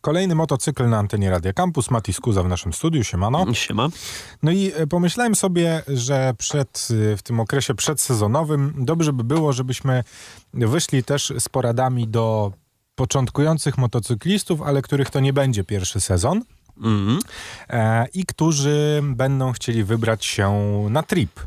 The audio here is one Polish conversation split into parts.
Kolejny motocykl na antenie Radia Campus. Mati Skuza w naszym studiu. Siemano. Siema. No i e, pomyślałem sobie, że przed, e, w tym okresie przedsezonowym dobrze by było, żebyśmy wyszli też z poradami do początkujących motocyklistów, ale których to nie będzie pierwszy sezon. Mm. I którzy będą chcieli wybrać się na trip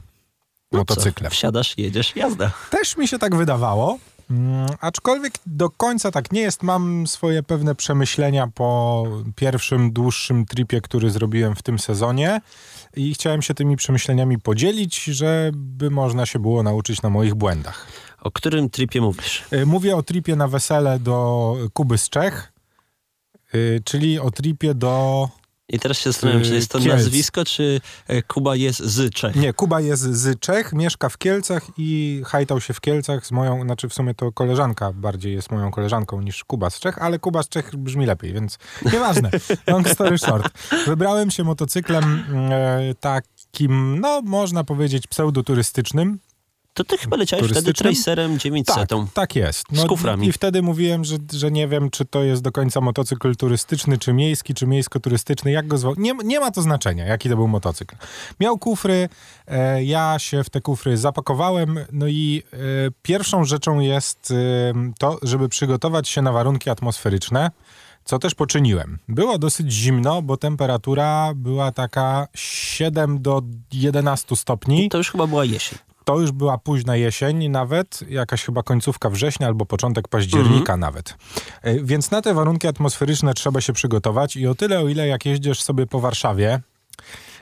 No motocyklem. Co? Wsiadasz, jedziesz, jazda. Też mi się tak wydawało. Mm, aczkolwiek do końca tak nie jest. Mam swoje pewne przemyślenia po pierwszym dłuższym tripie, który zrobiłem w tym sezonie i chciałem się tymi przemyśleniami podzielić, żeby można się było nauczyć na moich błędach. O którym tripie mówisz? Y, Mówię o tripie na wesele do Kuby z Czech, y, czyli o tripie do... I teraz się zastanawiam, czy jest to Kielc. nazwisko, czy e, Kuba jest z Czech. Nie, Kuba jest z Czech, mieszka w Kielcach i hajtał się w Kielcach z moją, znaczy w sumie to koleżanka bardziej jest moją koleżanką niż Kuba z Czech, ale Kuba z Czech brzmi lepiej, więc nieważne. Long story short. Wybrałem się motocyklem e, takim, no można powiedzieć pseudoturystycznym. To ty chyba leciałeś wtedy? Tracerem 900. Tak, tak jest. Z kuframi. I wtedy mówiłem, że, że nie wiem, czy to jest do końca motocykl turystyczny, czy miejski, czy miejsko-turystyczny, jak go zwał. Nie, nie ma to znaczenia, jaki to był motocykl. Miał kufry, e, ja się w te kufry zapakowałem, no i e, pierwszą rzeczą jest e, to, żeby przygotować się na warunki atmosferyczne, co też poczyniłem. Było dosyć zimno, bo temperatura była taka 7 do 11 stopni. To już chyba była jesień. To już była późna jesień nawet, jakaś chyba końcówka września albo początek października nawet. E, Więc na te warunki atmosferyczne trzeba się przygotować i o tyle, o ile jak jeździsz sobie po Warszawie,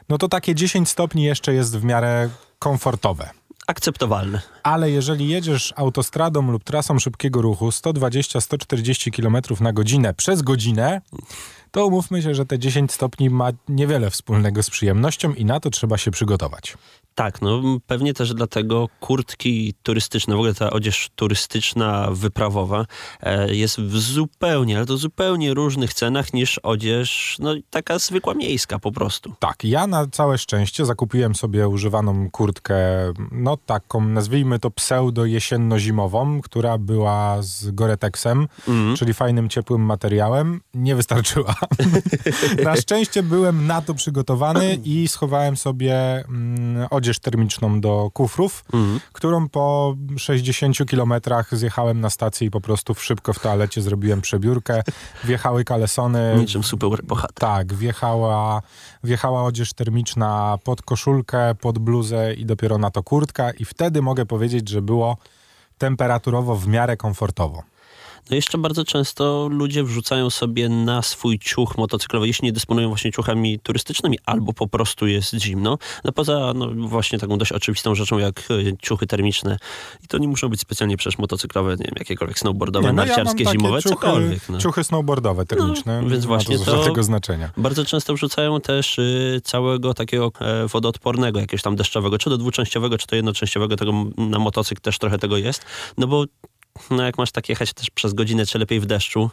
no to takie 10 stopni jeszcze jest w miarę komfortowe. Akceptowalne. Ale jeżeli jedziesz autostradą lub trasą szybkiego ruchu 120-140 km na godzinę przez godzinę, to umówmy się, że te 10 stopni ma niewiele wspólnego z przyjemnością i na to trzeba się przygotować. Tak, no pewnie też dlatego kurtki turystyczne, w ogóle ta odzież turystyczna, wyprawowa e, jest w zupełnie, ale to zupełnie różnych cenach niż odzież, no taka zwykła miejska po prostu. Tak, ja na całe szczęście zakupiłem sobie używaną kurtkę, no taką, nazwijmy to pseudo-jesienno-zimową, która była z Goretexem, Mhm. czyli fajnym, ciepłym materiałem. Nie wystarczyła. na szczęście byłem na to przygotowany i schowałem sobie mm, odzież termiczną do kufrów, Mhm. którą po 60 kilometrach zjechałem na stację i po prostu szybko w toalecie zrobiłem przebiórkę. Wjechały kalesony. Niczym super bohater. Tak, wjechała, wjechała odzież termiczna pod koszulkę, pod bluzę i dopiero na to kurtka i wtedy mogę powiedzieć, że było temperaturowo w miarę komfortowo. No jeszcze bardzo często ludzie wrzucają sobie na swój ciuch motocyklowy, jeśli nie dysponują właśnie ciuchami turystycznymi, albo po prostu jest zimno. No poza no, właśnie taką dość oczywistą rzeczą jak e, ciuchy termiczne. I to nie muszą być specjalnie przecież motocyklowe, nie wiem, jakiekolwiek snowboardowe, Nie, no ja narciarskie, takie zimowe, ciuchy, cokolwiek. No. Ciuchy snowboardowe termiczne. No, więc właśnie to to- żadnego znaczenia. Bardzo często wrzucają też y, całego takiego e, wodoodpornego, jakiegoś tam deszczowego, czy to dwuczęściowego, czy to jednoczęściowego, tego na motocykl też trochę tego jest. No bo no jak masz tak jechać też przez godzinę, czy lepiej w deszczu,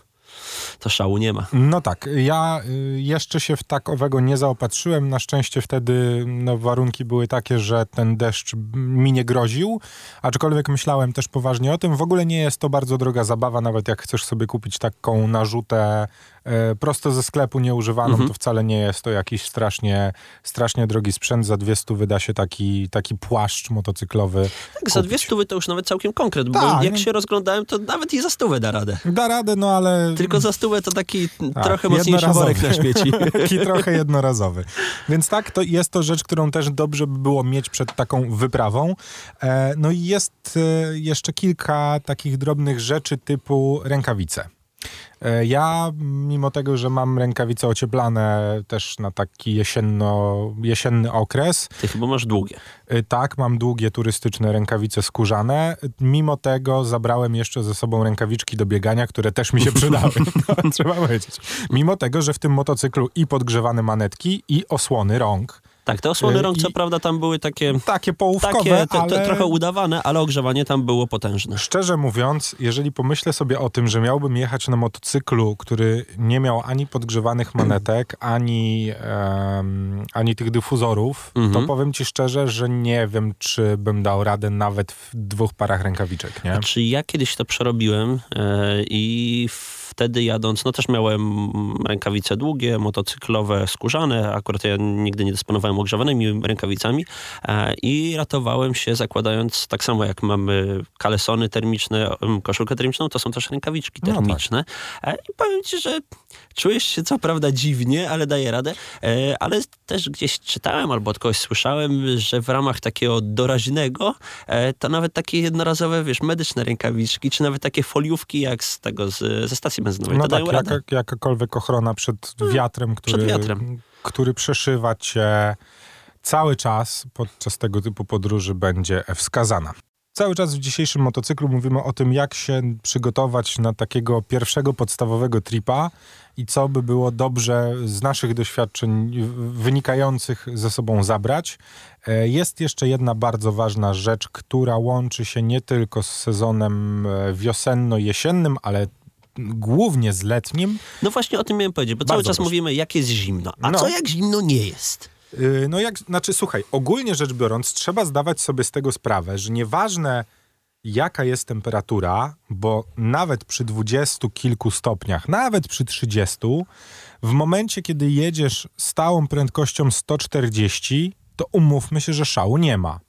to szału nie ma. No tak, ja y, jeszcze się w tak owego nie zaopatrzyłem. Na szczęście wtedy no, warunki były takie, że ten deszcz mi nie groził, aczkolwiek myślałem też poważnie o tym. W ogóle nie jest to bardzo droga zabawa, nawet jak chcesz sobie kupić taką narzutę e, prosto ze sklepu nieużywaną, Mhm. to wcale nie jest to jakiś strasznie, strasznie drogi sprzęt. Za 200 wyda się taki, taki płaszcz motocyklowy. Tak, za kupić. dwie stówy to już nawet całkiem konkret, bo Tak, jak no. się rozglądałem, to nawet i za stówę da radę. Da radę, no ale... Tylko za stówę to taki Tak, trochę mocniejszy worek na śmieci. Taki trochę jednorazowy. Więc tak, to jest to rzecz, którą też dobrze by było mieć przed taką wyprawą. E, no i jest e, jeszcze kilka takich drobnych rzeczy typu rękawice. E, Ja, mimo tego, że mam rękawice ocieplane też na taki jesienno, jesienny okres, Ty chyba masz długie. y, tak, mam długie turystyczne rękawice skórzane. Mimo tego zabrałem jeszcze ze sobą rękawiczki do biegania, które też mi się przydały. No, trzeba powiedzieć. Mimo tego, że w tym motocyklu i podgrzewane manetki, i osłony rąk. Tak, te osłony Y, rąk, co i- prawda, tam były takie, Takie połówkowe, takie te, te, ale... trochę udawane, ale ogrzewanie tam było potężne. Szczerze mówiąc, jeżeli pomyślę sobie o tym, że miałbym jechać na motocyklu, który nie miał ani podgrzewanych manetek, ani, em, ani tych dyfuzorów, Mhm. to powiem ci szczerze, że nie wiem, czy bym dał radę nawet w dwóch parach rękawiczek, nie? Znaczy ja kiedyś to przerobiłem e, i wtedy jadąc, no też miałem rękawice długie, motocyklowe, skórzane. Akurat ja nigdy nie dysponowałem ogrzewanymi rękawicami e, i ratowałem się zakładając tak samo jak mamy kalesony termiczne, koszulkę termiczną, to są też rękawiczki termiczne. No tak. I powiem ci, że czujesz się co prawda dziwnie, ale daje radę. Ale też gdzieś czytałem albo od kogoś słyszałem, że w ramach takiego doraźnego to nawet takie jednorazowe, wiesz, medyczne rękawiczki, czy nawet takie foliówki jak z tego, z, ze stacji benzynowej. No tak, jaka, jakakolwiek ochrona przed no, wiatrem, który, przed wiatrem. który przeszywa cię cały czas podczas tego typu podróży będzie wskazana. Cały czas w dzisiejszym motocyklu mówimy o tym, jak się przygotować na takiego pierwszego podstawowego tripa i co by było dobrze z naszych doświadczeń wynikających ze sobą zabrać. E, jest jeszcze jedna bardzo ważna rzecz, która łączy się nie tylko z sezonem e, wiosenno-jesiennym, ale głównie z letnim. No właśnie o tym miałem powiedzieć, bo bardzo cały czas proszę. mówimy, jak jest zimno. A no. co jak zimno nie jest? Y, no jak, znaczy słuchaj, ogólnie rzecz biorąc, trzeba zdawać sobie z tego sprawę, że nieważne jaka jest temperatura, bo nawet przy dwudziestu kilku stopniach, nawet przy 30, w momencie, kiedy jedziesz stałą prędkością 140, to umówmy się, że szału nie ma.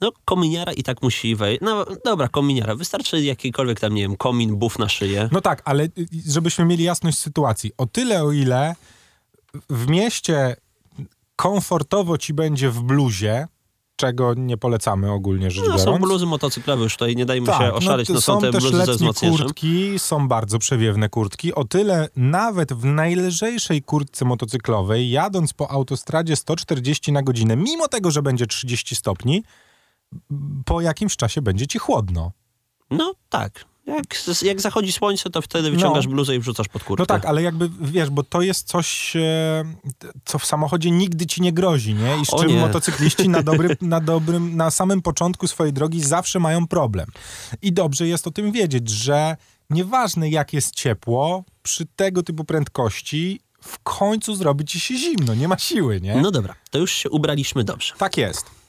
No, kominiara i tak musi wejść. No dobra, kominiara. Wystarczy jakikolwiek tam, nie wiem, komin, buf na szyję. No tak, ale y, żebyśmy mieli jasność sytuacji. O tyle, o ile w mieście komfortowo ci będzie w bluzie, czego nie polecamy ogólnie rzecz no, Są bluzy motocyklowe, już tutaj nie dajmy tak, się no oszaleć, no, no są, są te też bluzy ze wzmocnieniem. kurtki, są bardzo przewiewne kurtki, o tyle nawet w najlżejszej kurtce motocyklowej, jadąc po autostradzie 140 na godzinę, mimo tego, że będzie 30 stopni, po jakimś czasie będzie ci chłodno. No tak, jak, jak zachodzi słońce, to wtedy wyciągasz no. bluzę i wrzucasz pod kurtkę. No tak, ale jakby, wiesz, bo to jest coś, e, co w samochodzie nigdy ci nie grozi, nie? I z czym motocykliści na, dobry, na dobrym, na samym początku swojej drogi zawsze mają problem. I dobrze jest o tym wiedzieć, że nieważne jak jest ciepło, przy tego typu prędkości w końcu zrobi ci się zimno, nie ma siły, nie? No dobra, to już się ubraliśmy dobrze. Tak jest.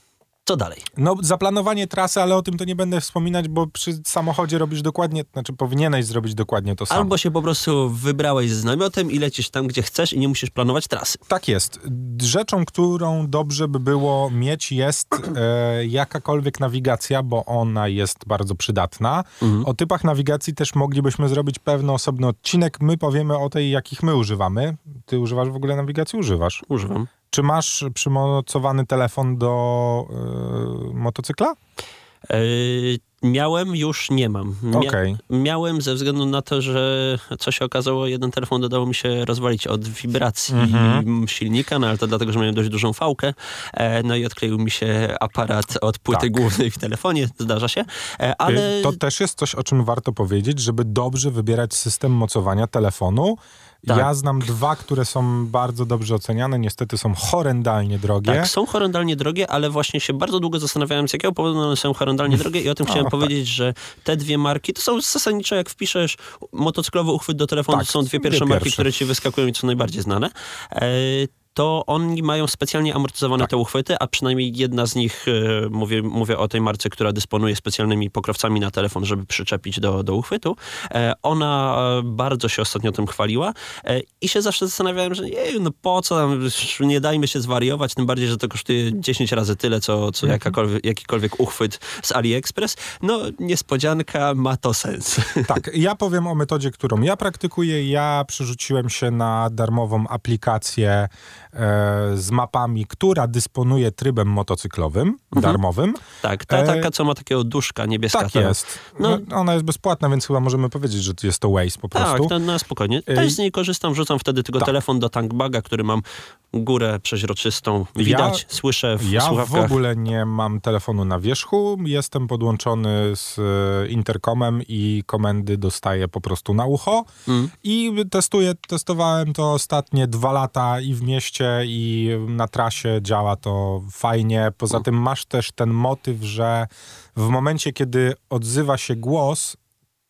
Co dalej? No, zaplanowanie trasy, ale o tym to nie będę wspominać, bo przy samochodzie robisz dokładnie, znaczy powinieneś zrobić dokładnie to samo. Albo się po prostu wybrałeś z namiotem i lecisz tam, gdzie chcesz i nie musisz planować trasy. Tak jest. Rzeczą, którą dobrze by było mieć jest e, jakakolwiek nawigacja, bo ona jest bardzo przydatna. Mhm. O typach nawigacji też moglibyśmy zrobić pewny osobny odcinek. My powiemy o tej, jakich my używamy. Ty używasz w ogóle nawigacji? Używasz? Używam. Czy masz przymocowany telefon do yy, motocykla? Yy, miałem, już nie mam. Mia okay. Miałem ze względu na to, że co się okazało, jeden telefon dodało mi się rozwalić od wibracji mm -hmm. silnika, no ale to dlatego, że miałem dość dużą fałkę. E, no i odkleił mi się aparat od płyty tak. głównej w telefonie, zdarza się. E, ale... To też jest coś, o czym warto powiedzieć, żeby dobrze wybierać system mocowania telefonu tak. Ja znam dwa, które są bardzo dobrze oceniane, niestety są horrendalnie drogie. Tak, są horrendalnie drogie, ale właśnie się bardzo długo zastanawiałem, z jakiego powodu one są horrendalnie drogie i o tym chciałem o, powiedzieć, tak. że te dwie marki, to są zasadniczo jak wpiszesz motocyklowy uchwyt do telefonu, tak, to są dwie pierwsze dwie marki, pierwsze. które ci wyskakują i są najbardziej znane. E, to oni mają specjalnie amortyzowane tak. te uchwyty, a przynajmniej jedna z nich, e, mówię, mówię o tej marce, która dysponuje specjalnymi pokrowcami na telefon, żeby przyczepić do, do uchwytu. E, ona bardzo się ostatnio tym chwaliła e, i się zawsze zastanawiałem, że jej, no po co tam, nie dajmy się zwariować, tym bardziej, że to kosztuje 10 razy tyle, co, co mhm. jakikolwiek uchwyt z AliExpress. No niespodzianka, ma to sens. Tak, ja powiem o metodzie, którą ja praktykuję. Ja przerzuciłem się na darmową aplikację E, z mapami, która dysponuje trybem motocyklowym, mhm. darmowym. Tak, ta e, taka, co ma takiego duszka niebieska. Tak jest. No, no, ona jest bezpłatna, więc chyba możemy powiedzieć, że jest to Waze po prostu. Tak, no, no spokojnie. E, Też z niej korzystam, wrzucam wtedy tylko tak. telefon do tankbaga, który mam górę przeźroczystą. Widać, ja, słyszę w Ja słuchawkach. w ogóle nie mam telefonu na wierzchu. Jestem podłączony z interkomem i komendy dostaję po prostu na ucho. Mm. I testuję, testowałem to ostatnie dwa lata i w mieście i na trasie działa to fajnie. Poza tym masz też ten motyw, że w momencie, kiedy odzywa się głos,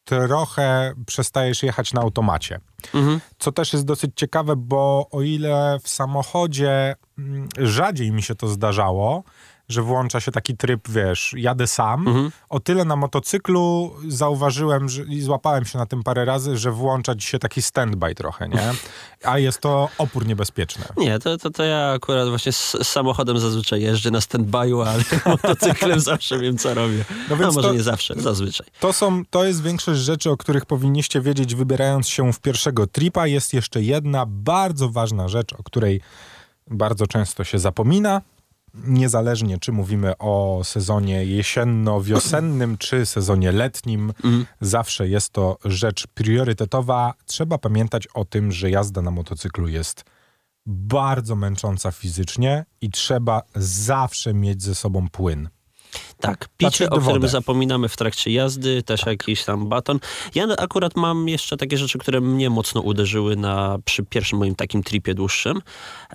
trochę przestajesz jechać na automacie. Mhm. Co też jest dosyć ciekawe, bo o ile w samochodzie mm, rzadziej mi się to zdarzało, że włącza się taki tryb, wiesz, jadę sam. Mhm. O tyle na motocyklu zauważyłem że, i złapałem się na tym parę razy, że włącza ci się taki standby trochę, nie? A jest to opór niebezpieczny. Nie, to, to, to ja akurat właśnie z, z samochodem zazwyczaj jeżdżę na standby'u, ale motocyklem zawsze wiem, co robię. No No, może to- nie zawsze, zazwyczaj. To, są, to jest większość rzeczy, o których powinniście wiedzieć, wybierając się w pierwszego tripa. Jest jeszcze jedna bardzo ważna rzecz, o której bardzo często się zapomina. Niezależnie, czy mówimy o sezonie jesienno-wiosennym, czy sezonie letnim, Mhm. zawsze jest to rzecz priorytetowa. Trzeba pamiętać o tym, że jazda na motocyklu jest bardzo męcząca fizycznie i trzeba zawsze mieć ze sobą płyn. Tak, picie, o którym zapominamy w trakcie jazdy, też jakiś tam baton. Ja akurat mam jeszcze takie rzeczy, które mnie mocno uderzyły na, przy pierwszym moim takim tripie dłuższym.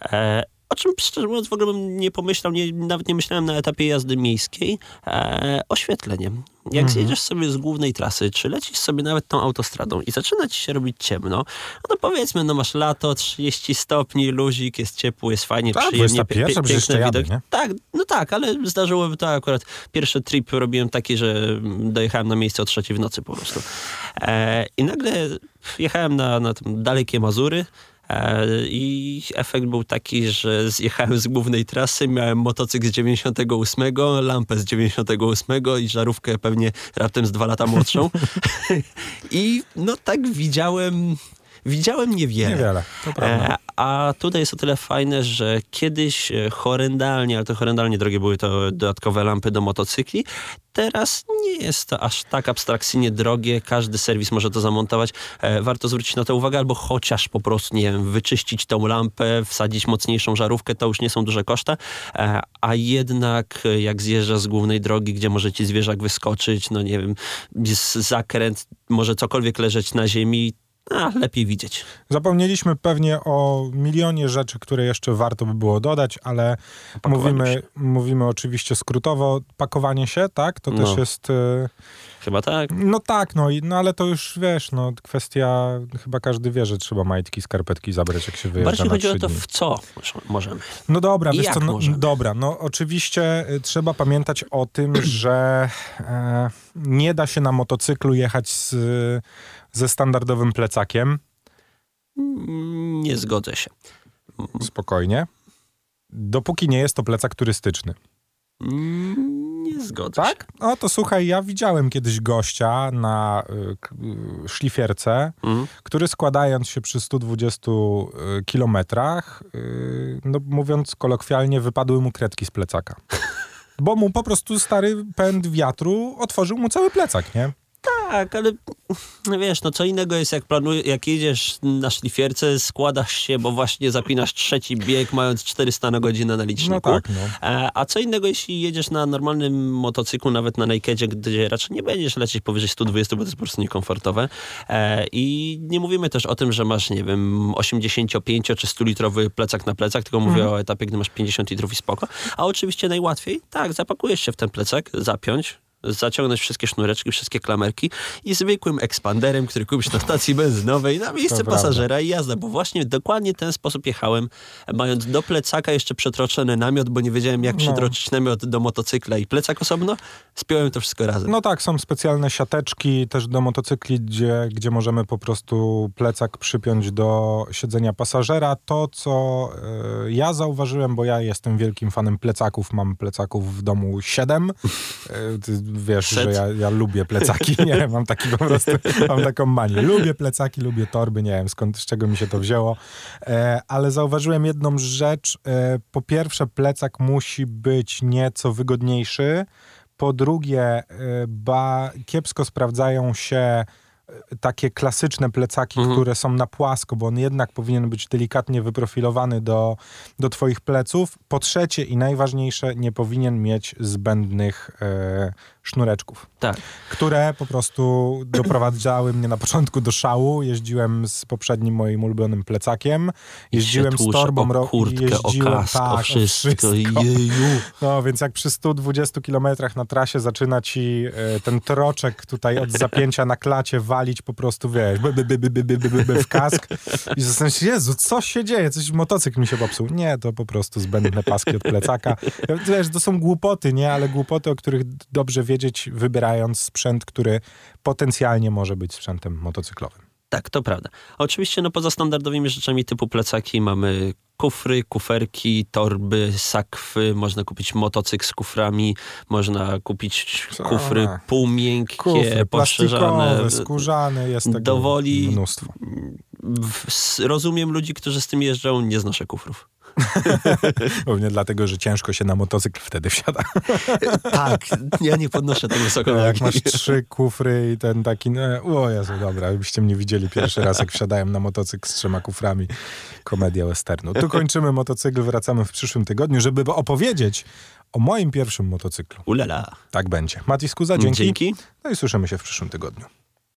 E, o czym szczerze mówiąc w ogóle bym nie pomyślał, nie, nawet nie myślałem na etapie jazdy miejskiej. E, oświetlenie. Jak zjedziesz sobie z głównej trasy, czy lecisz sobie nawet tą autostradą i zaczyna ci się robić ciemno, no powiedzmy, no masz lato, 30 stopni, luzik, jest ciepło, jest fajnie, Tak, przyjemnie, 21, pie- przecież jeszcze jadę, nie? tak, no tak, ale zdarzyłoby to akurat. Pierwszy trip robiłem taki, że dojechałem na miejsce o trzeciej w nocy po prostu. E, I nagle jechałem na, na dalekie Mazury. E, I efekt był taki, że zjechałem z głównej trasy, miałem motocykl z 98, lampę z 98 i żarówkę pewnie raptem z dwa lata młodszą. I no tak widziałem, widziałem niewiele. Niewiele, to prawda. E, a tutaj jest o tyle fajne, że kiedyś e, horrendalnie, ale to horrendalnie drogie były to dodatkowe lampy do motocykli. Teraz nie jest to aż tak abstrakcyjnie drogie. Każdy serwis może to zamontować. E, warto zwrócić na to uwagę, albo chociaż po prostu, nie wiem, wyczyścić tą lampę, wsadzić mocniejszą żarówkę, to już nie są duże koszta. A jednak jak zjeżdża z głównej drogi, gdzie może ci zwierzak wyskoczyć, no nie wiem, jest zakręt, może cokolwiek leżeć na ziemi, a, lepiej widzieć. Zapomnieliśmy pewnie o milionie rzeczy, które jeszcze warto by było dodać, ale mówimy, się. mówimy oczywiście skrótowo. Pakowanie się, tak? To No. też jest... y, Chyba tak. No tak, no, i, no ale to już wiesz, no kwestia, chyba każdy wie, że trzeba majtki, skarpetki zabrać, jak się wyjeżdża Bardziej chodzi o to, dni. w co może- możemy. No dobra, I wiesz co, no, dobra, no oczywiście y, trzeba pamiętać o tym, że e, nie da się na motocyklu jechać z, ze standardowym plecakiem, Nie zgodzę się. spokojnie, dopóki nie jest to plecak turystyczny. Mm, Zgodzę się. Tak? No to słuchaj, ja widziałem kiedyś gościa na y, y, szlifierce, Mhm. który składając się przy 120 y, kilometrach, y, no mówiąc kolokwialnie, wypadły mu kredki z plecaka. Bo mu po prostu stary pęd wiatru otworzył mu cały plecak, nie? Tak, ale no wiesz, no co innego jest jak planujesz, jak jedziesz na szlifierce, składasz się, bo właśnie zapinasz trzeci bieg, mając 400 na godzinę na liczniku. No tak, no. E, A co innego, jeśli jedziesz na normalnym motocyklu, nawet na nakedzie, gdzie raczej nie będziesz lecieć powyżej 120, bo to jest po prostu niekomfortowe. E, I nie mówimy też o tym, że masz, nie wiem, 85 czy 100 litrowy plecak na plecak, tylko mówię o etapie, gdy masz 50 litrów i spoko. A oczywiście najłatwiej, tak, zapakujesz się w ten plecak, zapiąć, zaciągnąć wszystkie sznureczki, wszystkie klamerki i zwykłym ekspanderem, który kupisz na stacji benzynowej na miejsce To prawda. pasażera i jazda, bo właśnie dokładnie w ten sposób jechałem, mając do plecaka jeszcze przetroczony namiot, bo nie wiedziałem jak No. przytroczyć namiot do motocykla i plecak osobno, spiąłem to wszystko razem. No tak, są specjalne siateczki też do motocykli, gdzie, gdzie możemy po prostu plecak przypiąć do siedzenia pasażera. To, co e, ja zauważyłem, bo ja jestem wielkim fanem plecaków, mam plecaków w domu siedem. E, ty wiesz, Set. że ja, ja lubię plecaki, nie mam taki po prostu, mam taką manię. Lubię plecaki, lubię torby, nie wiem skąd, z czego mi się to wzięło. E, ale zauważyłem jedną rzecz. E, po pierwsze, plecak musi być nieco wygodniejszy. Po drugie, e, ba, kiepsko sprawdzają się e, takie klasyczne plecaki, Mhm. które są na płasko, bo on jednak powinien być delikatnie wyprofilowany do, do twoich pleców. Po trzecie i najważniejsze, nie powinien mieć zbędnych e, sznureczków. Tak. Które po prostu doprowadzały mnie na początku do szału. Jeździłem z poprzednim moim ulubionym plecakiem. Jeździłem tłusz, z torbą o kurtkę, jeździłem, o kask, tak, o wszystko. O wszystko. Jeju. No więc jak przy 120 km na trasie zaczyna ci e, ten troczek tutaj od zapięcia na klacie walić po prostu, wiesz, by, by, by, by, by, by, w kask i zastanawiasz się, Jezu, co się dzieje? Coś motocykl mi się popsuł. Nie, to po prostu zbędne paski od plecaka. Wiesz, to są głupoty, nie? Ale głupoty, o których dobrze wiem wiedzieć, wybierając sprzęt, który potencjalnie może być sprzętem motocyklowym. Tak, to prawda. Oczywiście no, poza standardowymi rzeczami typu plecaki mamy kufry, kuferki, torby, sakwy, można kupić motocykl z kuframi, można kupić Co? kufry półmiękkie, Kufry, poszerzane. skórzane, jest tego Dowoli- mnóstwo. W- Rozumiem ludzi, którzy z tym jeżdżą, nie znoszę kufrów. Pewnie dlatego, że ciężko się na motocykl wtedy wsiada. Tak, ja nie podnoszę tego wysoko. No, jak masz trzy kufry i ten taki, no, o Jezu, dobra, byście mnie widzieli pierwszy raz, jak wsiadałem na motocykl z trzema kuframi. Komedia westernu. Tu kończymy motocykl, wracamy w przyszłym tygodniu, żeby opowiedzieć o moim pierwszym motocyklu. Ulala. Tak będzie. Mati Skuza, dzięki. Dzięki. No i słyszymy się w przyszłym tygodniu.